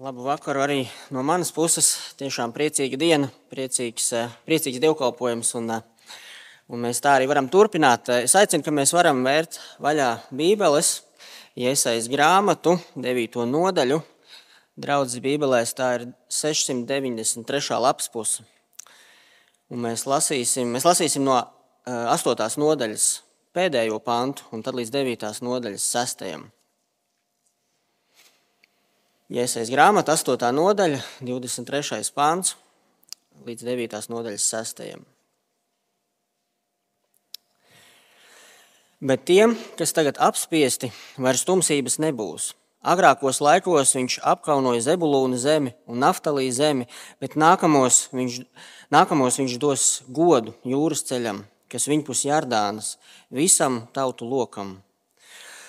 Labu vakaru arī no manas puses. Tiešām priecīga diena, priecīgs, eh, priecīgs dievkalpojums. Un, eh, un mēs tā arī varam turpināt. Es aicinu, ka mēs varam vērt vaļā Bībeles, iesaist grāmatu, 9. nodaļu. Draudzes Bībelēs tā ir 693. lapas puse. Un mēs lasīsim, mēs lasīsim no 8. Eh, nodaļas pēdējo pantu un tad līdz 9. nodaļas 6. Iesaistīts grāmata, 8. nodaļa, 23. pāns līdz 9. nodaļas 6. Bet tiem, kas tagad apspiesti, vairs tumsības nebūs. Agrākos laikos viņš apkaunoja Zebulūnu zemi un Naftalī zemi, bet nākamos viņš, nākamos viņš dos godu jūras ceļam, kas viņpus Jardānas, visam tautu lokam.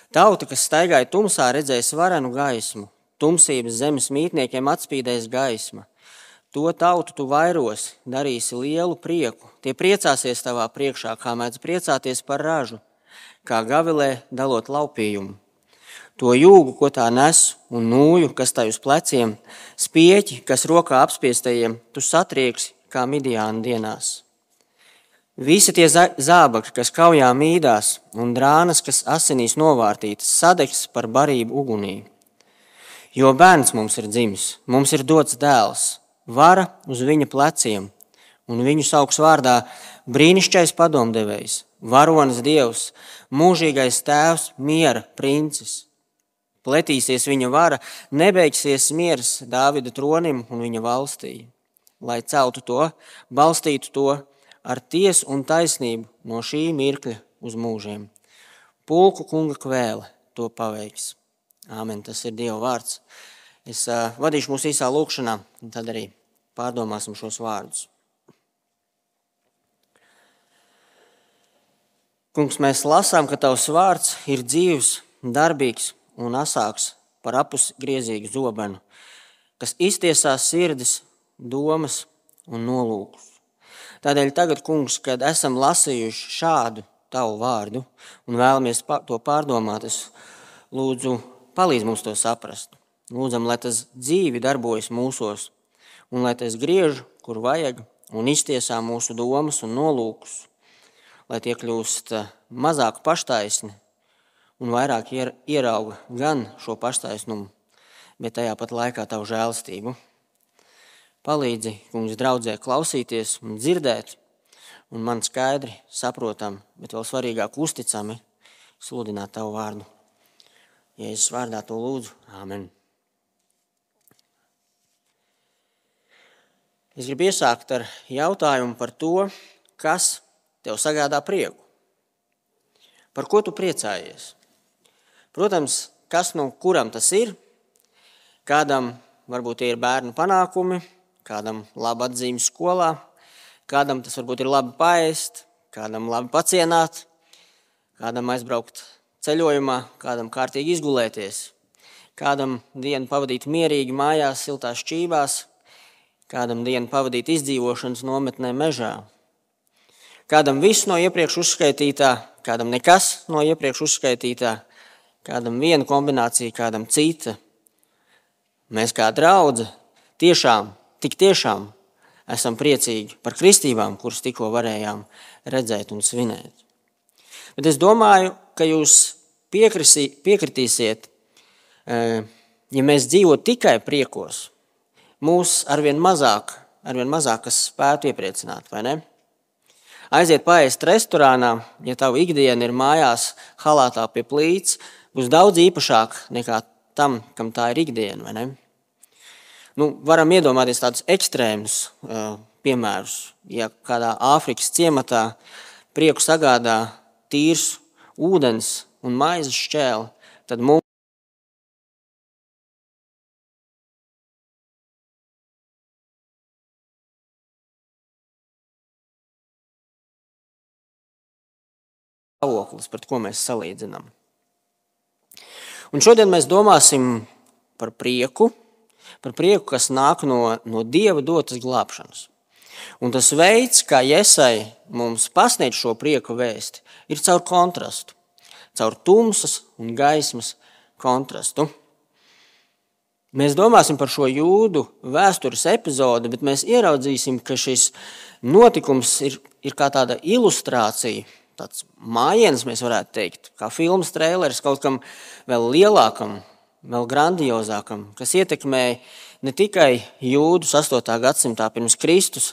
Tauta, kas staigāja tumsā, redzēs varenu gaismu, tumsības zemes mītniekiem atspīdēs gaisma. To tautu tu vairos, darīsi lielu prieku. Tie priecāsies tavā priekšā, kā mēdz priecāties par ražu, kā gavilē dalot laupījumu. To jūgu, ko tā nes, un nūju, kas tai uz pleciem, spieķi, kas rokā apspiestajiem, tu satrieks kā midiāna dienās. Visi tie zābaki, kas kaujā mīdās, un drānas, kas asinīs novārtītas, sadegs par barību ugunī. Jo bērns mums ir dzimis, mums ir dots dēls, vara uz viņa pleciem, un viņu sauks vārdā brīnišķīgais padomdevējs, varonis dievs, mūžīgais tēvs, miera princis. Pletīsies viņa vara, nebeigsies miers Dāvida tronim un viņa valstī, lai celtu to, balstītu to ar tiesu un taisnību no šī mirkļa uz mūžiem. Pulku kunga kvēle to paveiks. Āmen, tas ir Dieva vārds. Es uh, vadīšu mūsu īsā lūkšanā, un tad arī pārdomāsim šos vārdus. Kungs, mēs lasām, ka Tavs vārds ir dzīves, darbīgs un asāks par apus griezīgu zobenu, kas iztiesās sirdis, domas un nolūkus. Tādēļ tagad, kungs, kad esam lasījuši šādu Tavu vārdu un vēlamies to pārdomāt, es lūdzu palīdz mums to saprast. Lūdzam, lai tas dzīvi darbojas mūsos, un lai tas griež, kur vajag, un iztiesā mūsu domas un nolūkus, lai tie kļūst eh, mazāk paštaisni un vairāk ierauga gan šo paštaisnumu, bet tajā pat laikā tavu žēlstību. Palīdzi, kungs, draudzē klausīties un dzirdēt, un man skaidri, saprotam, bet vēl svarīgāk uzticami sludināt tavu vārdu. Jēzus vārdā to lūdzu. Āmen. Es gribu iesākt ar jautājumu par to, kas tev sagādā prieku. Par ko tu priecājies? Protams, kas no kuram tas ir? Kādam varbūt tie ir bērnu panākumi, kādam laba atzīme skolā, kādam tas varbūt ir labi paēst, kādam labi pacienāt, kādam aizbraukt ceļojumā, kādam kārtīgi izgulēties, kādam dienu pavadīt mierīgi mājās, siltās šķībās, kādam dienu pavadīt izdzīvošanas nometnē mežā. Kādam viss no iepriekš uzskaitītā, kādam nekas no iepriekš uzskaitītā, kādam viena kombinācija, kādam cita. Mēs kā draugi tiešām, tik tiešām esam priecīgi par kristībām, kuras tikko varējām redzēt un svinēt. Bet es domāju, ka jūs piekrisī, piekritīsiet, e, ja mēs dzīvotu tikai priekos, mūs arvien mazāk, arvien mazāk kas spētu iepriecināt, vai ne? Aiziet paēst restorānā, ja tavu ikdiena ir mājās, halātā pie plīts, būs daudz īpašāk nekā tam, kam tā ir ikdiena, vai ne? Nu, varam iedomāties tādus ekstrēmus uh, piemērus. Ja kādā Āfrikas ciematā prieku sagādā tīrs ūdens un maizes šķēli, tad mums. stāvoklis, pret ko mēs salīdzinām. Un šodien mēs domāsim par prieku, par prieku, kas nāk no, no Dieva dotas glābšanas. Un tas veids, kā Iesai mums pasniedz šo prieku vēsti, ir caur kontrastu caur tumsas un gaismas kontrastu. Mēs domāsim par šo jūdu vēstures epizodi, bet mēs ieraudzīsim, ka šis notikums ir, ir kā tāda ilustrācija, tāds mājiens, mēs varētu teikt, kā filmas traileris kaut kam vēl lielākam, vēl grandiozākam, kas ietekmēja ne tikai jūdus 8. gadsimtā pirms Kristus,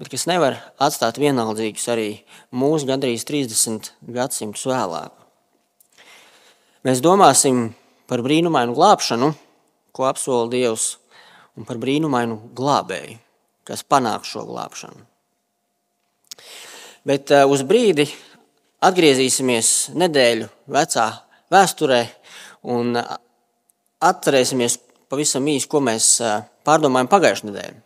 bet kas nevar atstāt vienaldzīgus arī mūsu gandrīz 30 gadsimtus vēlāk. Mēs domāsim par brīnumainu glābšanu, ko apsola Dievs, un par brīnumainu glābēju, kas panāk šo glābšanu. Bet uh, uz brīdi atgriezīsimies nedēļu vecā vēsturē un atcerēsimies pavisam īsi, ko mēs uh, pārdomājam pagājušajā nedēļā.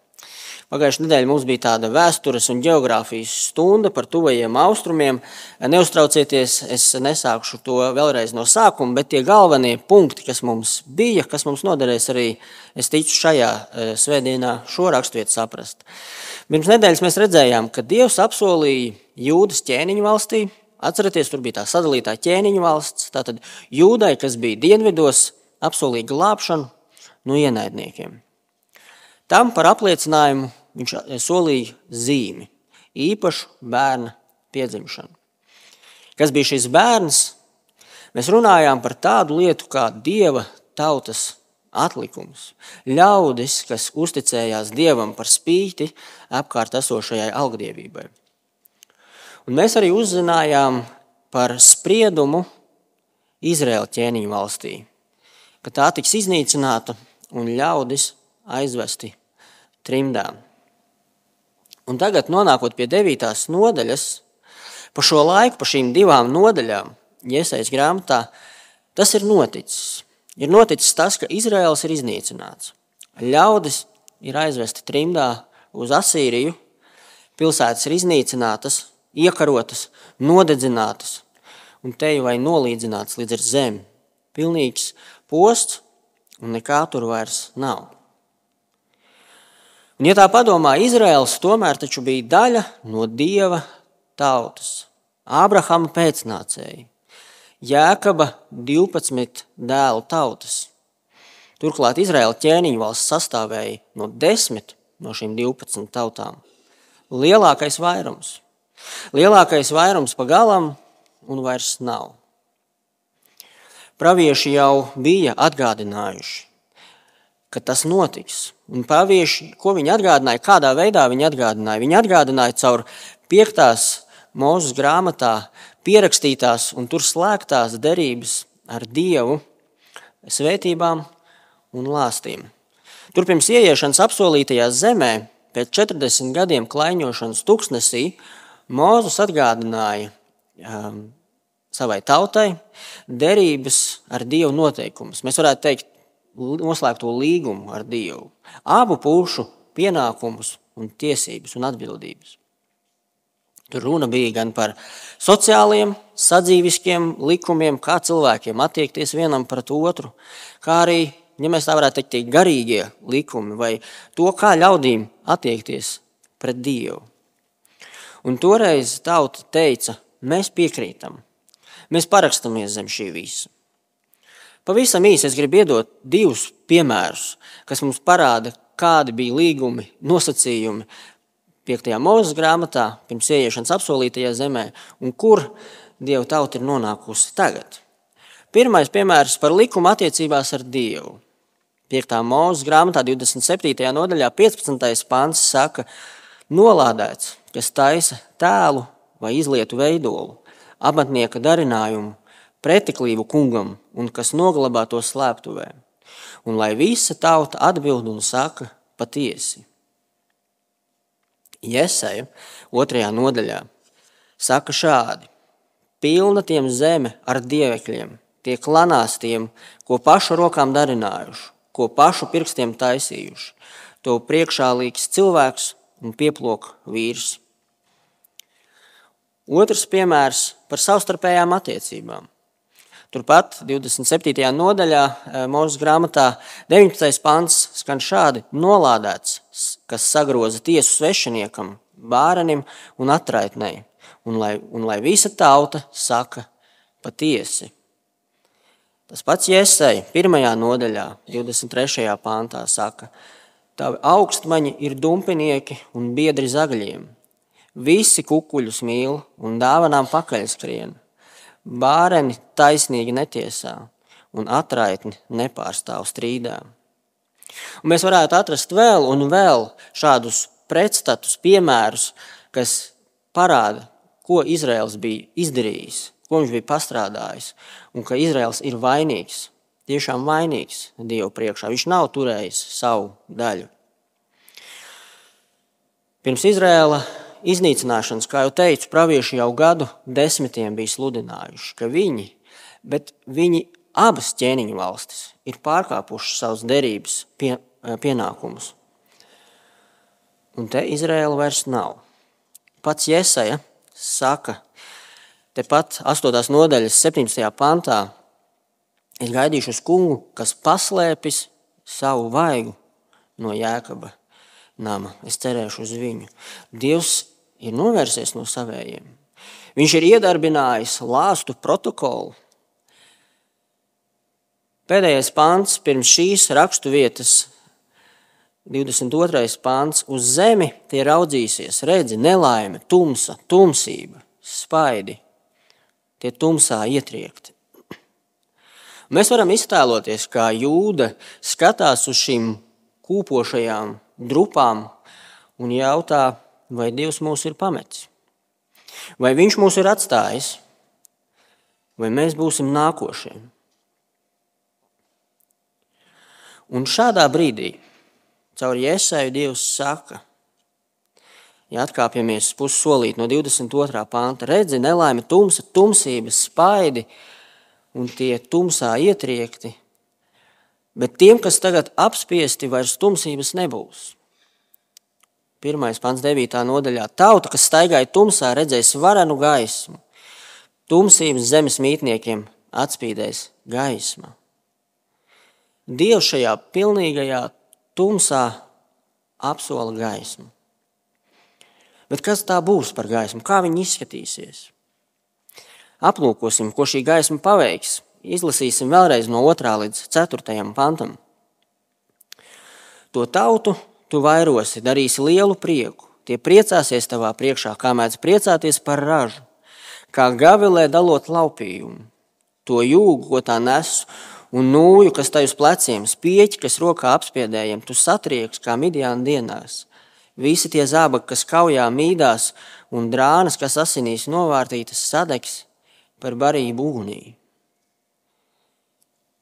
Pagājušajā nedēļā mums bija tāda vēstures un geogrāfijas stunda par tuvajiem austrumiem. Neuztraucieties, es nesākšu to vēlreiz no sākuma, bet tie galvenie punkti, kas mums bija, kas mums noderēs arī, es ticu, šajā e, svētdienā šo raksturvietu saprast. Pirms nedēļas mēs redzējām, ka Dievs apsolīja jūdas ķēniņu valstī. Atcerieties, tur bija tā sadalītā ķēniņu valsts. Tātad jūdai, kas bija dienvidos, apsolīja glābšanu no ienaidniekiem. Tam par apliecinājumu viņš eh, solīja zīmi, īpašu bērna piedzimšanu. Kas bija šis bērns? Mēs runājām par tādu lietu kā dieva tautas atlikums. Ļaudis, kas uzticējās dievam par spīti apkārt esošajai algdievībai. Un mēs arī uzzinājām par spriedumu Izraēla ķēniņu valstī, ka tā tiks iznīcināta un ļaudis aizvesti trimdā. Un tagad, nonākot pie 9. nodaļas, pa šo laiku, pa šīm divām nodaļām, iesaistīts grāmatā, tas ir noticis. Ir noticis tas, ka Izraels ir iznīcināts. Ļaudis ir aizvesti trimdā uz Asīriju, pilsētas ir iznīcinātas, iekarotas, nodedzinātas un te jau nolīdzināts līdz zemi. Pilnīgs posts un nekā tur vairs nav. Un, ja tā padomā, Izraels tomēr bija daļa no dieva tautas, Ābrahama pēcnācēji, Jēkaba 12 dēlu tautas. Turklāt Izraēla ķēniņu valsts sastāvēja no desmit no šīm 12 tautām. Lielākais vairums. Lielākais vairums pa galam un vairs nav. Pravieši jau bija atgādinājuši, ka tas notiks. Un pāvieši, ko viņi atgādināja, kādā veidā viņi atgādināja? Viņi atgādināja caur piektās mūzes grāmatā pierakstītās un tur slēgtās derības ar Dievu, svētībām un lāstīm. Tur pirms ieiešanas apsolītajā zemē, pēc 40 gadiem klaiņošanas tuksnesī, Mūzes atgādināja um, savai tautai derības ar Dievu noteikumus. Mēs varētu teikt, noslēgto līgumu ar Dievu, abu pušu pienākumus un tiesības un atbildības. Tur runa bija gan par sociāliem, sadzīviskiem likumiem, kā cilvēkiem attiekties vienam pret otru, kā arī, ja mēs tā varētu teikt, garīgie likumi vai to, kā ļaudīm attiekties pret Dievu. Un toreiz tauta teica, mēs piekrītam, mēs parakstamies zem šī visa. Pavisam īsi es gribu iedot divus piemērus, kas mums parāda, kādi bija līgumi, nosacījumi 5. mūža grāmatā, pirms ieiešanas apsolītajā zemē, un kur Dieva tauta ir nonākusi tagad. Pirmais piemērs par likumu attiecībās ar Dievu. 5. mūža grāmatā, 27. nodaļā, 15. pāns saka, nolādēts, kas taisa tēlu vai izlietu veidolu, amatnieka darinājumu, pretiklību kungam un kas noglabā to slēptuvē. Un lai visa tauta atbild un saka patiesi. Iesaja otrajā nodaļā saka šādi: Pilna tiem zeme ar dievekļiem, tie klanās tiem, ko pašu rokām darinājuši, ko pašu pirkstiem taisījuši. To priekšā līks cilvēks un pieplok vīrs. Otrs piemērs par savstarpējām attiecībām. Turpat 27. nodaļā eh, mūsu grāmatā 19. pants skan šādi: Nolādēts, kas sagroza tiesu svešiniekam, bārenim un atraitnei, un lai, un lai visa tauta saka patiesi. Tas pats Jēzus, pirmajā nodaļā, 23. pāntā, saka, Tavi augstmaņi ir dumpinieki un biedri zagļiem. Visi kukuļus mīl un dāvanām pakaļskrien. Bāreni taisnīgi netiesā un atraitni nepārstāv strīdā. Un mēs varētu atrast vēl un vēl šādus pretstatus, piemērus, kas parāda, ko Izraels bija izdarījis, ko viņš bija pastrādājis, un ka Izraels ir vainīgs, tiešām vainīgs Dievu priekšā. Viņš nav turējis savu daļu. Pirms Izraela iznīcināšanas, kā jau teicu, pravieši jau gadu desmitiem bija sludinājuši, ka viņi, bet viņi abas ķēniņu valstis ir pārkāpušas savus derības pie, pienākumus. Un te Izraela vairs nav. Pats Jēsaja saka, tepat 8. nodaļas 17. pantā, es gaidīšu uz kungu, kas paslēpis savu vaigu no jēkaba nama. Es cerēšu uz viņu. Dievs ir novērsies no savējiem. Viņš ir iedarbinājis lāstu protokolu. Pēdējais pāns pirms šīs rakstu vietas 22. pāns uz zemi tie raudzīsies, redzi, nelaime, tumsa, tumsība, spaidi, tie tumsā ietriekti. Mēs varam iztēloties, kā jūda skatās uz šīm kūpošajām drupām un jautā, vai Dievs mūs ir pametis, vai Viņš mūs ir atstājis, vai mēs būsim nākošie. Un šādā brīdī Caur Jēzaju Dievs saka, ja atkāpjamies pussolīt no 22. pānta, redzi, nelaime, tumsa, tumsības, spaidi un tie tumsā ietriekti, bet tiem, kas tagad apspiesti, vairs tumsības nebūs. Pirmais pants, 9. nodaļā. Tauta, kas staigāja tumsā, redzēs varenu gaismu. Tumsības zemes mītniekiem atspīdēs gaisma. Dievs šajā pilnīgajā tumsā apsola gaismu. Bet kas tā būs par gaismu? Kā viņa izskatīsies? Aplūkosim, ko šī gaisma paveiks. Izlasīsim vēlreiz no 2. līdz 4. pantam. To tautu tu vairosi, darīsi lielu prieku. Tie priecāsies tavā priekšā, kā mēdz priecāties par ražu, kā gavilē dalot laupījumu. To jūgu, ko tā nes, un nūju, kas tai uz pleciem, spieķi, kas rokā apspiedējiem, tu satrieks kā midiāna dienās. Visi tie zābaki, kas kaujā mīdās, un drānas, kas asinīs novārtītas, sadegs par barību ugunī.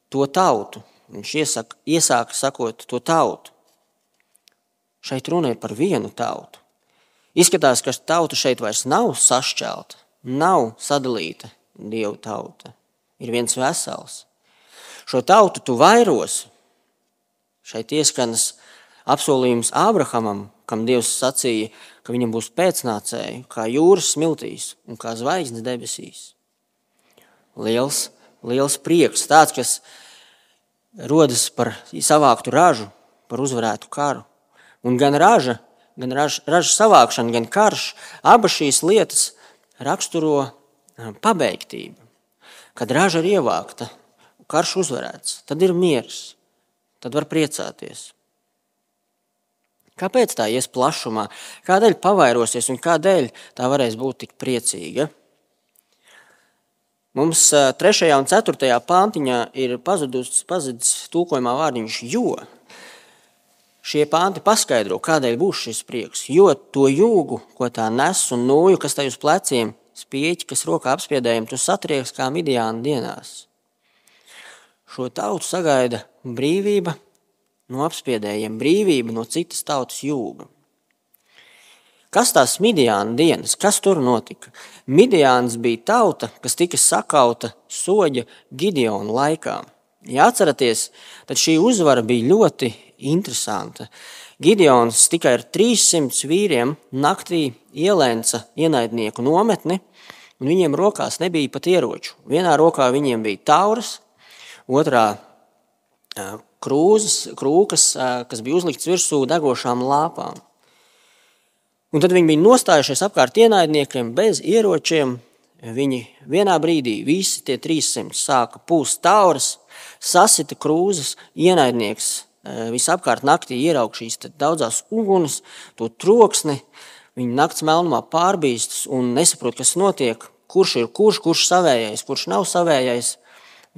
To tautu, viņš iesaka, iesāka sakot, to tautu. Šeit runa ir par vienu tautu. Izskatās, ka tauta šeit vairs nav sašķelta, nav sadalīta dievu tauta. Ir viens vesels šo tautu tu vairos. Šeit ieskanas apsolījums Ābrahamam, kam Dievs sacīja, ka viņam būs pēcnācēji, kā jūras smiltīs un kā zvaigznes debesīs. Liels, liels prieks, tāds, kas rodas par savāktu ražu, par uzvarētu karu. Un gan raža, gan raža, raža savākšana, gan karš, abas šīs lietas raksturo pabeigtību. Kad raža ir ievākta, karš uzvarēts, tad ir miers, tad var priecāties. Kāpēc tā ies plašumā? Kādēļ pavairosies un kādēļ tā varēs būt tik priecīga? Mums 3. un 4. pāntiņā ir pazudis, pazudis tūkojumā vārdiņš jo. Šie pānti paskaidro, kādēļ būs šis prieks. Jo to jūgu, ko tā nes un nūju, kas tai uz pleciem, spieķi, kas rokā apspiedējiem, tu satrieks kā midiāna dienās šo tautu sagaida brīvība no apspiedējiem, brīvība no citas tautas jūga. Kas tās Midiāna dienas, kas tur notika? Midiāns bija tauta, kas tika sakauta soļa Gideona laikā. Ja atceraties, tad šī uzvara bija ļoti interesanta. Gideons tikai ar 300 vīriem naktī ielēca ienaidnieku nometni, un viņiem rokās nebija pat ieroču. Vienā rokā viņiem bija tauras, otrā krūzes, krūkas, kas bija uzlikts virsū degošām lāpām. Un tad viņi bija nostājušies apkārt ienaidniekiem bez ieročiem, viņi vienā brīdī, visi tie 300, sāka pūst tauras, sasita krūzes, ienaidnieks visapkārt naktī ieraug šīs daudzās uguns, to troksni, viņi nakts melnumā pārbīstas un nesaprot, kas notiek, kurš ir kurš, kurš savējais, kurš nav savējais.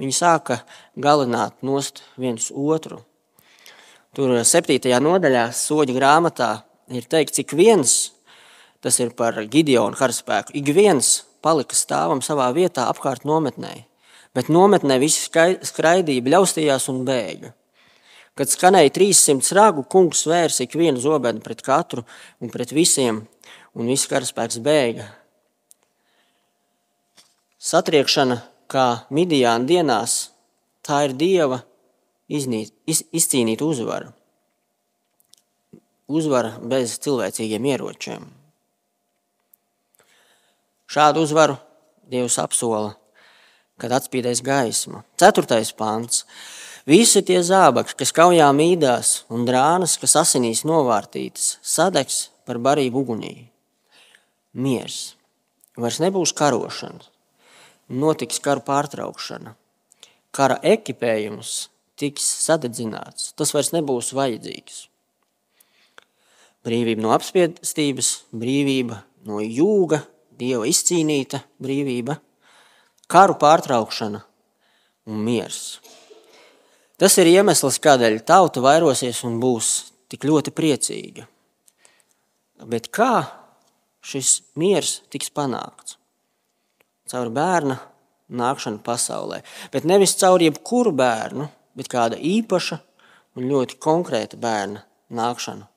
Viņi sāka galināt nost viens otru. Tur 7. nodaļā, soļa grāmatā, ir teikts, cik viens, tas ir par Gideonu karaspēku, ik viens palika stāvam savā vietā apkārt nometnē, bet nometnē visi skraidīja, bļaustījās un bēga. Kad skanēja 300 ragu, kungs vērs ik vienu zobenu pret katru un pret visiem, un viss karaspēks bēga. Satriekšana, kā Midijāna dienās, tā ir Dieva iznīt, iz, izcīnīta uzvara. Uzvara bez cilvēcīgiem ieročiem. Šādu uzvaru Dievs apsola, kad atspīdēs gaisma. Ceturtais pāns. Visi tie zābaki, kas kaujā mīdās, un drānas, kas asinīs novārtītas, sadegs par barību ugunī. Miers. Vairs nebūs karošana, notiks kara pārtraukšana. Kara ekipējums tiks sadedzināts, tas vairs nebūs vajadzīgs. Brīvība no apspiestības, brīvība no jūga, dieva izcīnīta brīvība, karu pārtraukšana un miers. Tas ir iemesls, kādēļ tauta vairosies un būs tik ļoti priecīga. Bet kā šis miers tiks panākts? caur bērna nākšanu pasaulē. Bet nevis caur jebkuru bērnu, bet kāda īpaša un ļoti konkrēta bērna nākšanu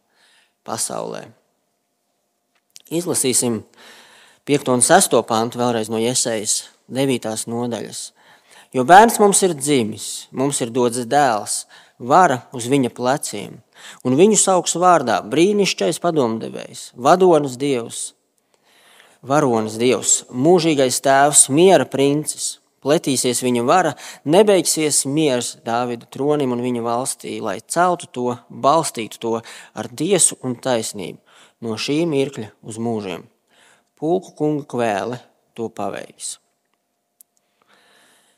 pasaulē. Izlasīsim 5. un 6. pantu vēlreiz no iesaistas 9. nodaļas. Jo bērns mums ir dzimis, mums ir dots dēls, vara uz viņa pleciem, un viņu sauks vārdā brīnišķīgais padomdevējs, vadonis dievs, varonis Dievs, mūžīgais tēvs, miera princis. Pletīsies viņa vara, nebeigsies miers Dāvida tronim un viņa valstī, lai celtu to, balstītu to ar tiesu un taisnību no šī mirkļa uz mūžiem. Pulku kunga kvēle to paveiks.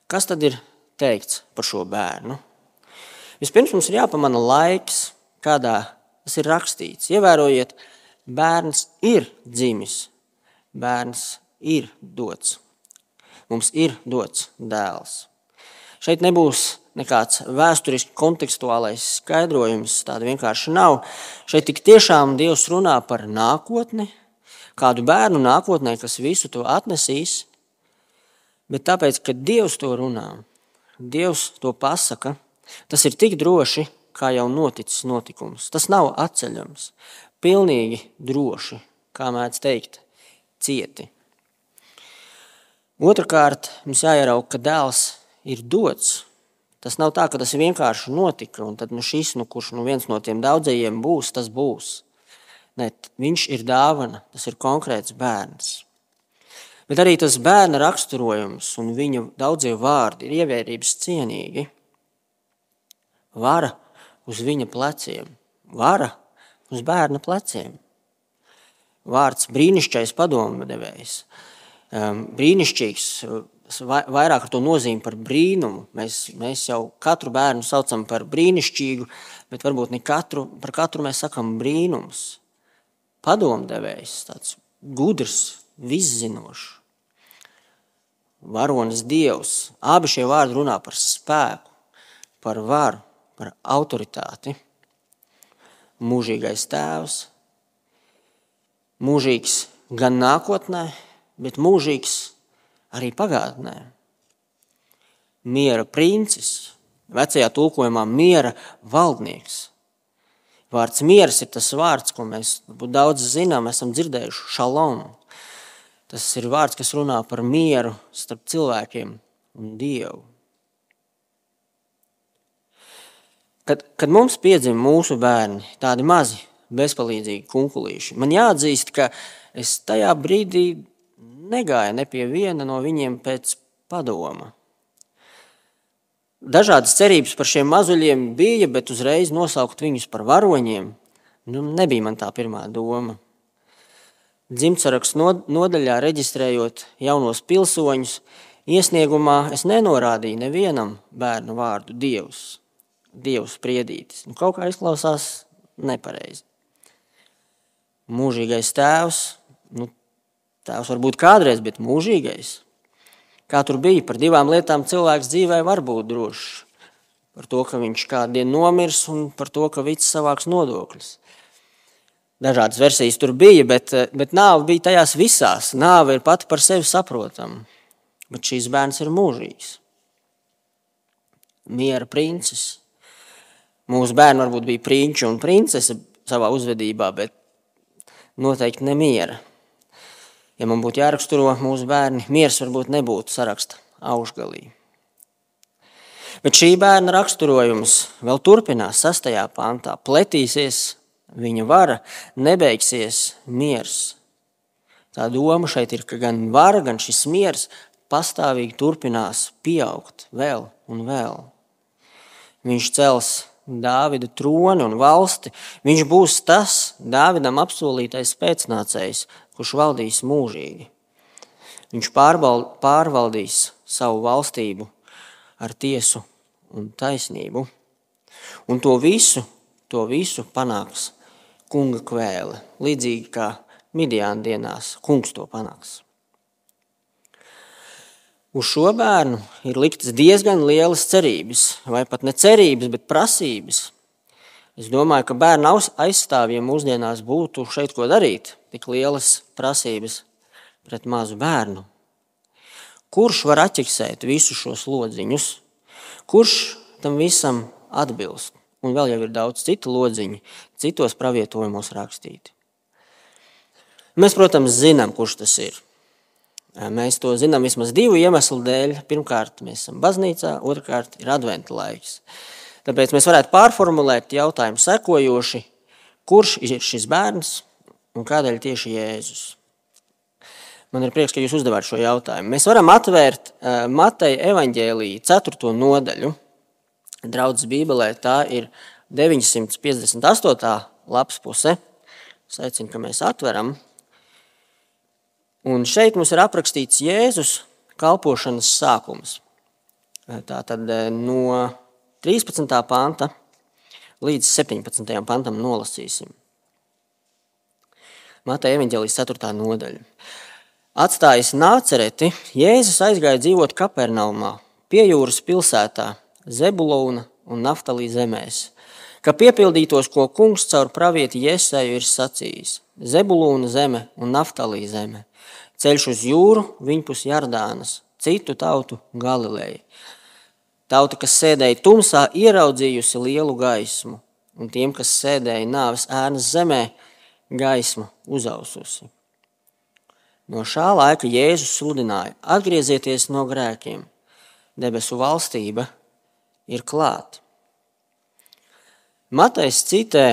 Kas tad ir teikts par šo bērnu? Vispirms mums ir jāpamana laiks, kādā tas ir rakstīts. Ievērojiet, bērns ir dzimis bērns ir dots. Mums ir dots dēls. Šeit nebūs nekāds vēsturiski kontekstuālais skaidrojums, tāda vienkārši nav. Šeit tik tiešām Dievs runā par nākotni, kādu bērnu nākotnē, kas visu to atnesīs, bet tāpēc, ka Dievs to runā, Dievs to pasaka, tas ir tik droši, kā jau noticis notikums. Tas nav atceļams, pilnīgi droši, kā mēdz teikt cieti. Otrakārt, mums jāierauga, ka dēls ir dots. Tas nav tā, ka tas vienkārši notika, un tad nu šis, nu, kurš nu viens no tiem daudzajiem būs, tas būs. Ne, viņš ir dāvana, tas ir konkrēts bērns. Bet arī tas bērna raksturojums un viņa daudzie vārdi ir ievērības cienīgi. Vara uz viņa pleciem, vara uz bērna pleciem vārds brīnišķīgais padomdevējs. Um, brīnišķīgs, vairāk ar to nozīmi par brīnumu. Mēs, mēs jau katru bērnu saucam par brīnišķīgu, bet varbūt ne katru, par katru mēs sakam brīnums. Padomdevējs, tāds gudrs, viszinošs, varonis dievs. Abi šie vārdi runā par spēku, par varu, par autoritāti. Mūžīgais tēvs, mūžīgs gan nākotnē, bet mūžīgs arī pagātnē. Miera princis, vecajā tulkojumā miera valdnieks. Vārds miers ir tas vārds, ko mēs daudz zinām, esam dzirdējuši šalom. Tas ir vārds, kas runā par mieru starp cilvēkiem un Dievu. Kad, kad mums piedzima mūsu bērni, tādi mazi, bezpalīdzīgi kunkulīši. Man jāatzīst, ka es tajā brīdī negāju ne pie viena no viņiem pēc padoma. Dažādas cerības par šiem mazuļiem bija, bet uzreiz nosaukt viņus par varoņiem nu, nebija man tā pirmā doma. Dzimtsarakstu nodaļā reģistrējot jaunos pilsoņus, iesniegumā es nenorādīju nevienam bērnu vārdu Dievs, Dievs spriedītis. Nu, kaut kā izklausās nepareizi. Mūžīgais tēvs, nu, tēvs var būt kādreiz, bet mūžīgais. Kā tur bija, par divām lietām cilvēks dzīvē var būt drošs. Par to, ka viņš kādu dienu nomirs un par to, ka viņš savāks nodokļus. Dažādas versijas tur bija, bet, bet nāve bija tajās visās. Nāve ir pati par sevi saprotama, bet šīs bērns ir mūžīgs. Miera princis. Mūsu bērni varbūt bija prinči un princese savā uzvedībā, bet noteikti ne miera. Ja man būtu jāraksturo mūsu bērni, miers varbūt nebūtu saraksta augšgalī. Bet šī bērna raksturojums vēl turpinās sastajā pantā. Pletīsies viņa vara, nebeigsies miers. Tā doma šeit ir, ka gan vara, gan šis miers pastāvīgi turpinās pieaugt vēl un vēl. Viņš cels Dāvida troni un valsti. Viņš būs tas Dāvidam apsolītais pēcnācējs, kurš valdīs mūžīgi. Viņš pārvaldīs savu valstību ar tiesu un taisnību. Un to visu, to visu panāks kunga kvēle, līdzīgi kā Midiāna dienās kungs to panāks. Uz šo bērnu ir liktas diezgan lielas cerības, vai pat ne cerības, bet prasības. Es domāju, ka bērnu aizstāvjiem mūsdienās būtu šeit ko darīt, tik lielas prasības pret mazu bērnu. Kurš var atķeksēt visus šos lodziņus? Kurš tam visam atbilst? Un vēl jau ir daudz citu lodziņu, citos pravietojumos rakstīti. Mēs, protams, zinām, kurš tas ir. Mēs to zinām vismaz divu iemeslu dēļ. Pirmkārt, mēs esam baznīcā, otrkārt, ir adventa laiks. Tāpēc mēs varētu pārformulēt jautājumu sekojoši, kurš ir šis bērns un kādēļ tieši Jēzus. Man ir prieks, ka jūs uzdevāt šo jautājumu. Mēs varam atvērt uh, Mateja evaņģēlīja 4. nodaļu. Draudzes Bībelē tā ir 958. lapas puse. Es aicinu, ka mēs atveram. Un šeit mums ir aprakstīts Jēzus kalpošanas sākums. Tā tad no 13. panta līdz 17. pantam nolasīsim. Mateja evanģēlijas 4. nodaļa. Atstājis nācereti, Jēzus aizgāja dzīvot Kapernaumā, pie jūras pilsētā, Zebulona un Naftalī zemēs, ka piepildītos, ko kungs caur pravieti Jēsēju ir sacījis - Zebulūna zeme un Naftalī zeme, ceļš uz jūru, viņpus Jardānas, citu tautu Galileju Tauta, kas sēdēja tumsā, ieraudzījusi lielu gaismu, un tiem, kas sēdēja nāves ēnas zemē, gaisma uzaususi. No šā laika Jēzus sludināja: atgriezieties no grēkiem, debesu valstība ir klāta. Matejs citē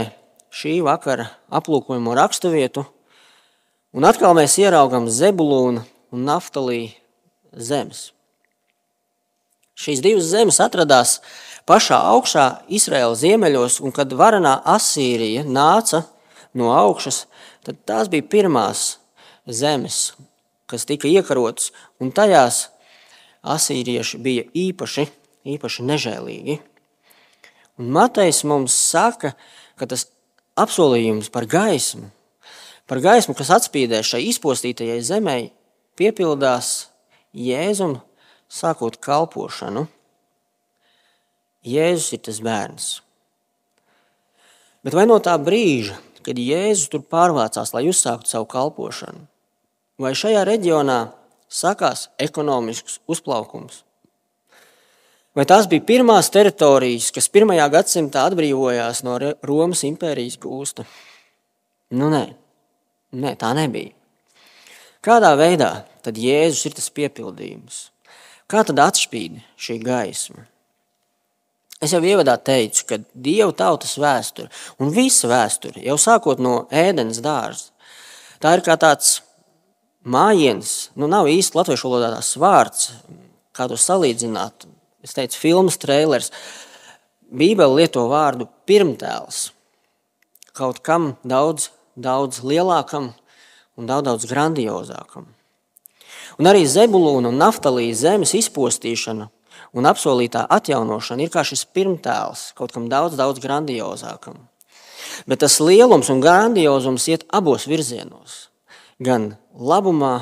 šī vakara aplūkojamo raksturvietu, un atkal mēs ieraugām Zebulūnu un Naftalī zemes. Šīs divas zemes atradās pašā augšā, Izraēlas ziemeļos, un kad varenā Asīrija nāca no augšas, tad tās bija pirmās zemes, kas tika iekarotas, un tajās asīrieši bija īpaši, īpaši nežēlīgi. Un Matejs mums saka, ka tas apsolījums par gaismu, par gaismu, kas atspīdē šai izpostītajai zemē, piepildās Jēzum sākot kalpošanu, Jēzus ir tas bērns. Bet vai no tā brīža, kad Jēzus tur pārvācās, lai uzsāktu savu kalpošanu, vai šajā reģionā sākās ekonomisks uzplaukums? Vai tās bija pirmās teritorijas, kas pirmajā gadsimtā atbrīvojās no Romas impērijas gūsta? Nu, nē, nē, tā nebija. Kādā veidā tad Jēzus ir tas piepildījums? Kā tad atspīd šī gaisma? Es jau ievadā teicu, ka Dieva tautas vēsture un visa vēsture, jau sākot no ēdienas dārza, tā ir kā tāds mājiens, nu nav īsti latviešu valodā tās vārds, kā to salīdzināt. Es teicu, filmas trailers. Bībele lieto vārdu pirmtēls kaut kam daudz, daudz lielākam un daudz, daudz grandiozākam. Un arī Zebulūna un Naftalīja zemes izpostīšana un apsolītā atjaunošana ir kā šis pirmtēls kaut kam daudz, daudz grandiozākam. Bet tas lielums un grandiozums iet abos virzienos. Gan labumā,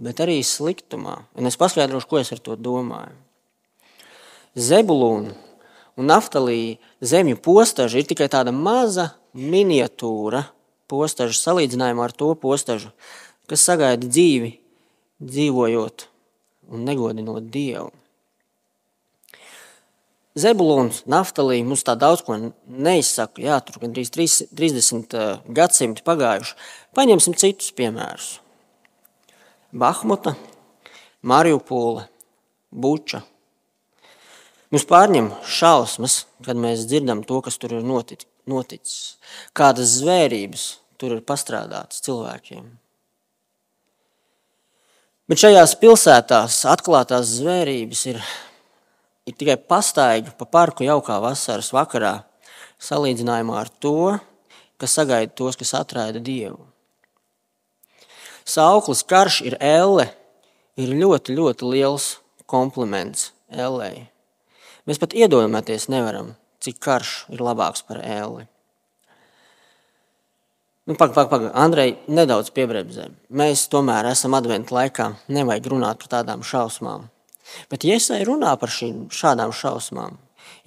bet arī sliktumā. Un es paskaidrošu, ko es ar to domāju. Zebulūna un Naftalīja zemju postaža ir tikai tāda maza miniatūra postaža salīdzinājumā ar to postažu, kas sagaida dzīvi, dzīvojot un negodinot Dievu. Zebulons, Naftalī mums tā daudz ko neizsaka. Jā, tur gandrīz 30 eh, gadsimti pagājuši. Paņemsim citus piemērus. Bahmuta, Mariupole, Buča. Mums pārņem šausmas, kad mēs dzirdam to, kas tur ir noticis. Kādas zvērības tur ir pastrādātas cilvēkiem. Bet šajās pilsētās atklātās zvērības ir ir tikai pastaigā pa parku jaukā vasaras vakarā, salīdzinājumā ar to, kas sagaida tos, kas atraida Dievu. Sauklis karš ir elle, ir ļoti, ļoti liels kompliments ellei. Mēs pat iedomāties nevaram, cik karš ir labāks par elli. Nu, Pagaid, pagaid, pagaid. Andrej, nedaudz piebremzē. Mēs tomēr esam adventu laikā. Nevajag runāt par tādām šausmām. Bet Iesai runā par šīm šādām šausmām.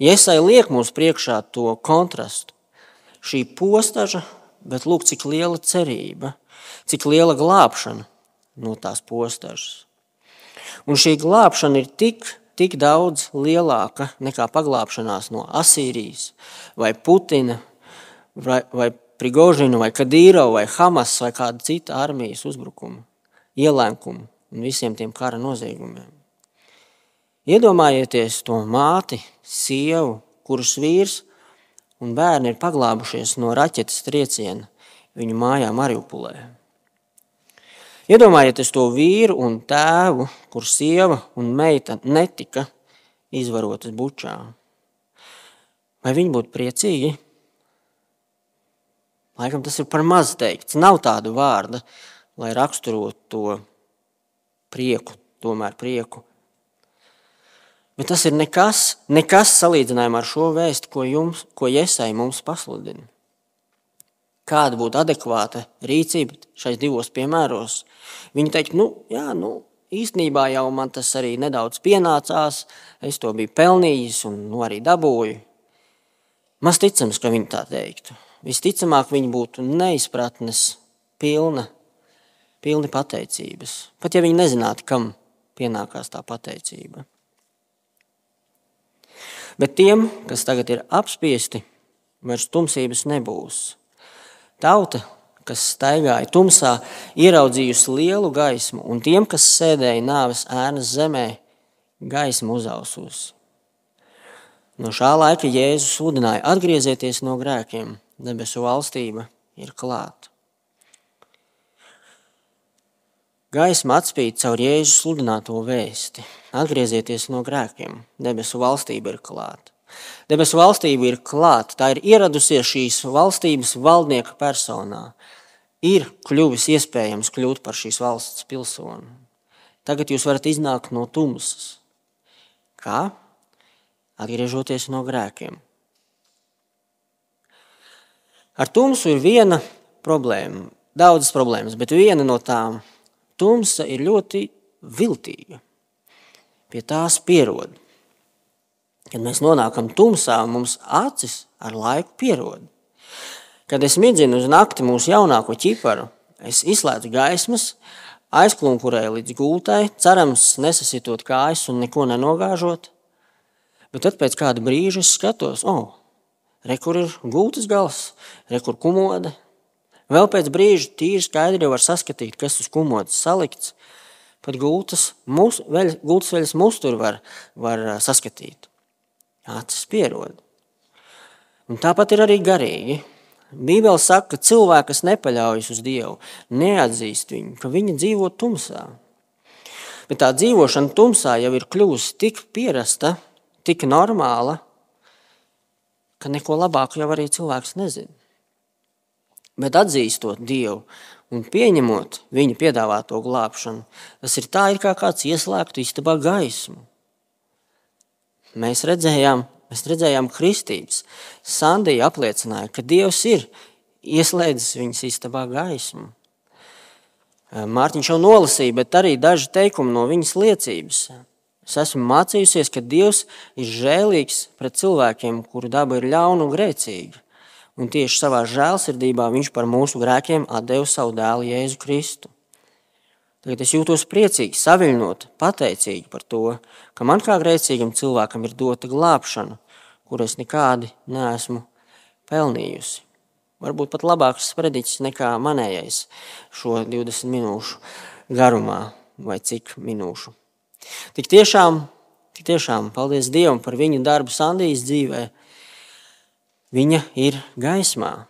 Iesai liek mums priekšā to kontrastu. Šī postaža, bet lūk, cik liela cerība, cik liela glābšana no tās postažas. Un šī glābšana ir tik, tik daudz lielāka nekā paglābšanās no Asīrijas vai Putina vai, vai Prigožina vai Kadīra vai Hamas vai kāda cita armijas uzbrukuma, ielēkuma un visiem tiem kara noziegumiem. Iedomājieties to māti, sievu, kuras vīrs un bērni ir paglābušies no raķetes trieciena viņu mājā Mariupolē. Iedomājieties to vīru un tēvu, kur sieva un meita netika izvarotas bučā. Vai viņi būtu priecīgi? Laikam tas ir par maz teikts. Nav tādu vārdu, lai raksturotu to prieku, tomēr prieku Bet tas ir nekas, nekas salīdzinājumā ar šo vēstu, ko, jums, ko Iesai mums pasludina. Kāda būtu adekvāta rīcība šais divos piemēros? Viņi teikt, nu, jā, nu, īstenībā jau man tas arī nedaudz pienācās, es to biju pelnījis un nu, arī dabūju. Maz ticams, ka viņi tā teiktu. Visticamāk, viņi būtu neizpratnes pilna, pilni pateicības. Pat ja viņi nezinātu, kam pienākās tā pateicība. Bet tiem, kas tagad ir apspiesti, vairs tumsības nebūs. Tauta, kas staigāja tumsā, ieraudzījusi lielu gaismu, un tiem, kas sēdēja nāves ēnas zemē, gaismu uzaususi. No šā laika Jēzus sludināja: atgriezieties no grēkiem, debesu valstība ir klāta. Gaisma atspīd caur Jēzus sludināto vēsti. Atgriezieties no grēkiem, debesu valstība ir klāta. Debesu valstība ir klāta, tā ir ieradusies šīs valstības valdnieka personā. Ir kļuvis iespējams kļūt par šīs valsts pilsoni. Tagad jūs varat iznākt no tumsas. Kā? Atgriežoties no grēkiem. Ar tumsu ir viena problēma, daudzas problēmas, bet viena no tām tumsa ir ļoti viltīga. Pie tās pierod. Kad mēs nonākam tumsā, mums acis ar laiku pierod. Kad es midzinu uz nakti mūsu jaunāko ķiparu, es izslēdzu gaismas, aizklunkurēju līdz gultai, cerams, nesasitot kājas un neko nenogāžot. Bet tad pēc kāda brīža es skatos, oh, re, kur ir gultas gals, re, kur kumoda, Vēl pēc brīža tīri skaidri var saskatīt, kas uz kumodas salikts. Pat gultas, mus, veļ, gultas veļas musturu var, var saskatīt. Acis pierod. Un tāpat ir arī garīgi. Bībele saka, ka cilvēki, kas nepaļaujas uz Dievu, neatzīst viņu, ka viņi dzīvo tumsā. Bet tā dzīvošana tumsā jau ir kļuvusi tik pierasta, tik normāla, ka neko labāku jau arī cilvēks nezina bet atzīstot Dievu un pieņemot viņa piedāvāto glābšanu, tas ir tā, it kā kāds ieslēgtu istabā gaismu. Mēs redzējām, mēs redzējām kristības. Sandija apliecināja, ka Dievs ir ieslēdzis viņas istabā gaismu. Mārtiņš jau nolasīja, bet arī daži teikumi no viņas liecības. Es esmu mācījusies, ka Dievs ir žēlīgs pret cilvēkiem, kuru daba ir ļauna un grēcīga. Un tieši savā žēlsirdībā viņš par mūsu grēkiem atdeva savu dēlu Jēzu Kristu. Tagad es jūtos priecīgi, saviņot, pateicīgi par to, ka man kā grēcīgam cilvēkam ir dota glābšana, kur es nekādi neesmu pelnījusi. Varbūt pat labāks sprediķis nekā manējais šo 20 minūšu garumā vai cik minūšu. Tik tiešām, tik tiešām paldies Dievam par viņa darbu Sandijas dzīvēm viņa ir gaismā.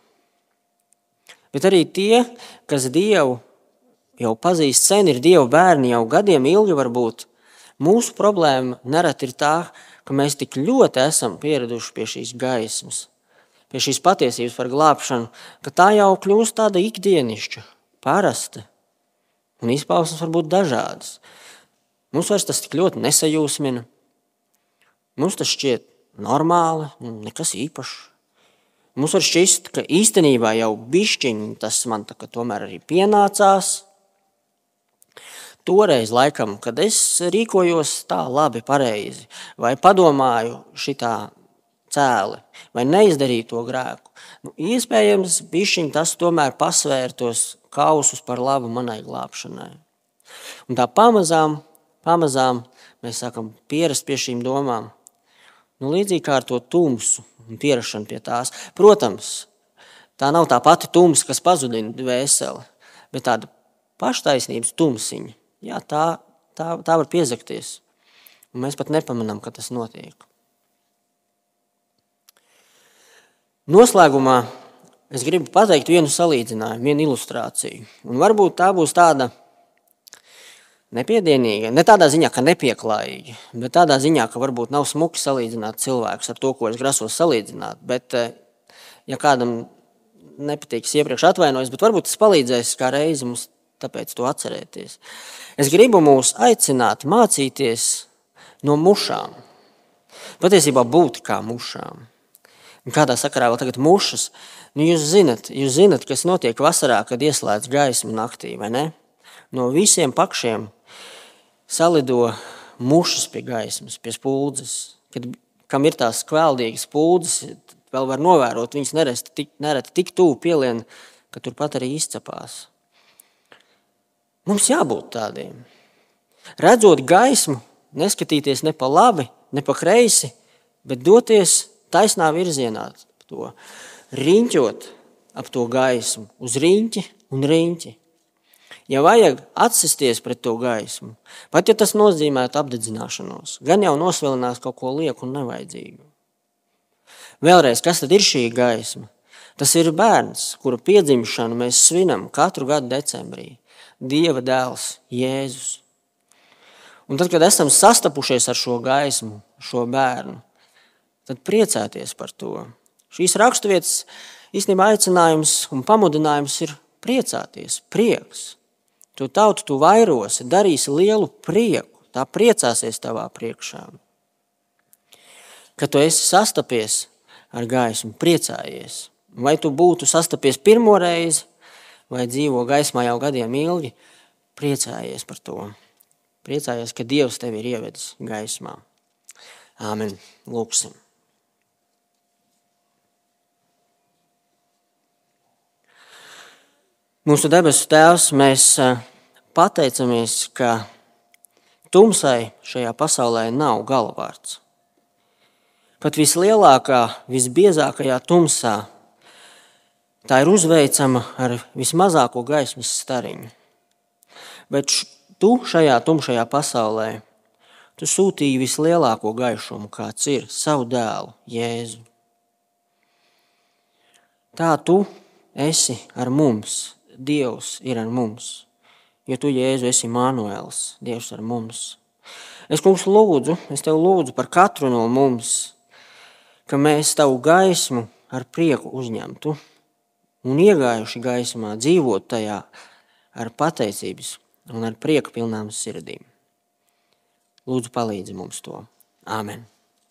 Bet arī tie, kas Dievu jau pazīst sen, ir Dieva bērni jau gadiem ilgi varbūt. Mūsu problēma nereti ir tā, ka mēs tik ļoti esam pieraduši pie šīs gaismas, pie šīs patiesības par glābšanu, ka tā jau kļūst tāda ikdienišķa, parasta. Un izpausmes var būt dažādas. Mums vairs tas tik ļoti nesajūsmina. Mums tas šķiet normāli, nekas īpašs. Mums var šķist, ka īstenībā jau bišķiņi tas man tā, tomēr arī pienācās. Toreiz, laikam, kad es rīkojos tā labi, pareizi, vai padomāju šitā cēli, vai neizdarīju to grēku, nu, iespējams, bišķiņi tas tomēr pasvērtos kausus par labu manai glābšanai. Un tā pamazām, pamazām mēs sākam pierast pie šīm domām. Nu, līdzīgi kā ar to tumsu, un pierašana pie tās. Protams, tā nav tā pati tumsa, kas pazudina dvēseli, bet tāda paštaisnības tumsiņa. Jā, tā, tā, tā var piezakties. Un mēs pat nepamanām, ka tas notiek. Noslēgumā es gribu pateikt vienu salīdzinājumu, vienu ilustrāciju. Un varbūt tā būs tāda nepiedienīga. Ne tādā ziņā, ka nepieklājīga, bet tādā ziņā, ka varbūt nav smuki salīdzināt cilvēkus ar to, ko es grasos salīdzināt. Bet, eh, ja kādam nepatīk, es iepriekš atvainojos, bet varbūt tas palīdzēs kā reizi mums tāpēc to atcerēties. Es gribu mūs aicināt mācīties no mušām. Patiesībā būt kā mušām. Un kādā sakarā vēl tagad mušas? Nu, jūs, zinat, jūs zinat, kas notiek vasarā, kad ieslēdz gaismu naktī, vai ne? No visiem pakšiem salido mušas pie gaismas, pie spuldzes. Kad, kam ir tās kvēldīgas spuldzes, vēl var novērot, viņas nereti tik, nereti tik tuvu pielien, ka turpat arī izcepās. Mums jābūt tādiem. Redzot gaismu, neskatīties ne pa labi, ne pa kreisi, bet doties taisnā virzienā, to riņķot ap to gaismu, uz riņķi un riņķi ja vajag atsisties pret to gaismu, pat ja tas nozīmētu apdedzināšanos, gan jau nosvilinās kaut ko lieku un nevajadzīgu. Vēlreiz, kas tad ir šī gaisma? Tas ir bērns, kura piedzimšanu mēs svinam katru gadu decembrī. Dieva dēls, Jēzus. Un tad, kad esam sastapušies ar šo gaismu, šo bērnu, tad priecāties par to. Šīs raksturvietas īstenībā aicinājums un pamudinājums ir priecāties, prieks. Tu tautu tu vairosi, darīsi lielu prieku, tā priecāsies tavā priekšā. Kad tu esi sastapies ar gaismu, priecājies. Vai tu būtu sastapies pirmo reizi, vai dzīvo gaismā jau gadiem ilgi, priecājies par to. Priecājies, ka Dievs tevi ir ievedis gaismā. Āmen. Lūksim. Mūsu debesu Tēvs, mēs pateicamies, ka tumsai šajā pasaulē nav galvārds. Pat vislielākā, visbiezākajā tumsā tā ir uzveicama ar vismazāko gaismas stariņu. Bet tu šajā tumšajā pasaulē tu sūtīji vislielāko gaišumu, kāds ir savu dēlu, Jēzu. Tā tu esi ar mums Dievs ir ar mums. Jo tu, Jēzu, esi Mānuēls, Dievs ar mums. Es, kungs, lūdzu, es tev lūdzu par katru no mums, ka mēs tavu gaismu ar prieku uzņemtu un iegājuši gaismā, dzīvot tajā, ar pateicības un ar prieku pilnām sirdīm. Lūdzu, palīdzi mums to. Āmen!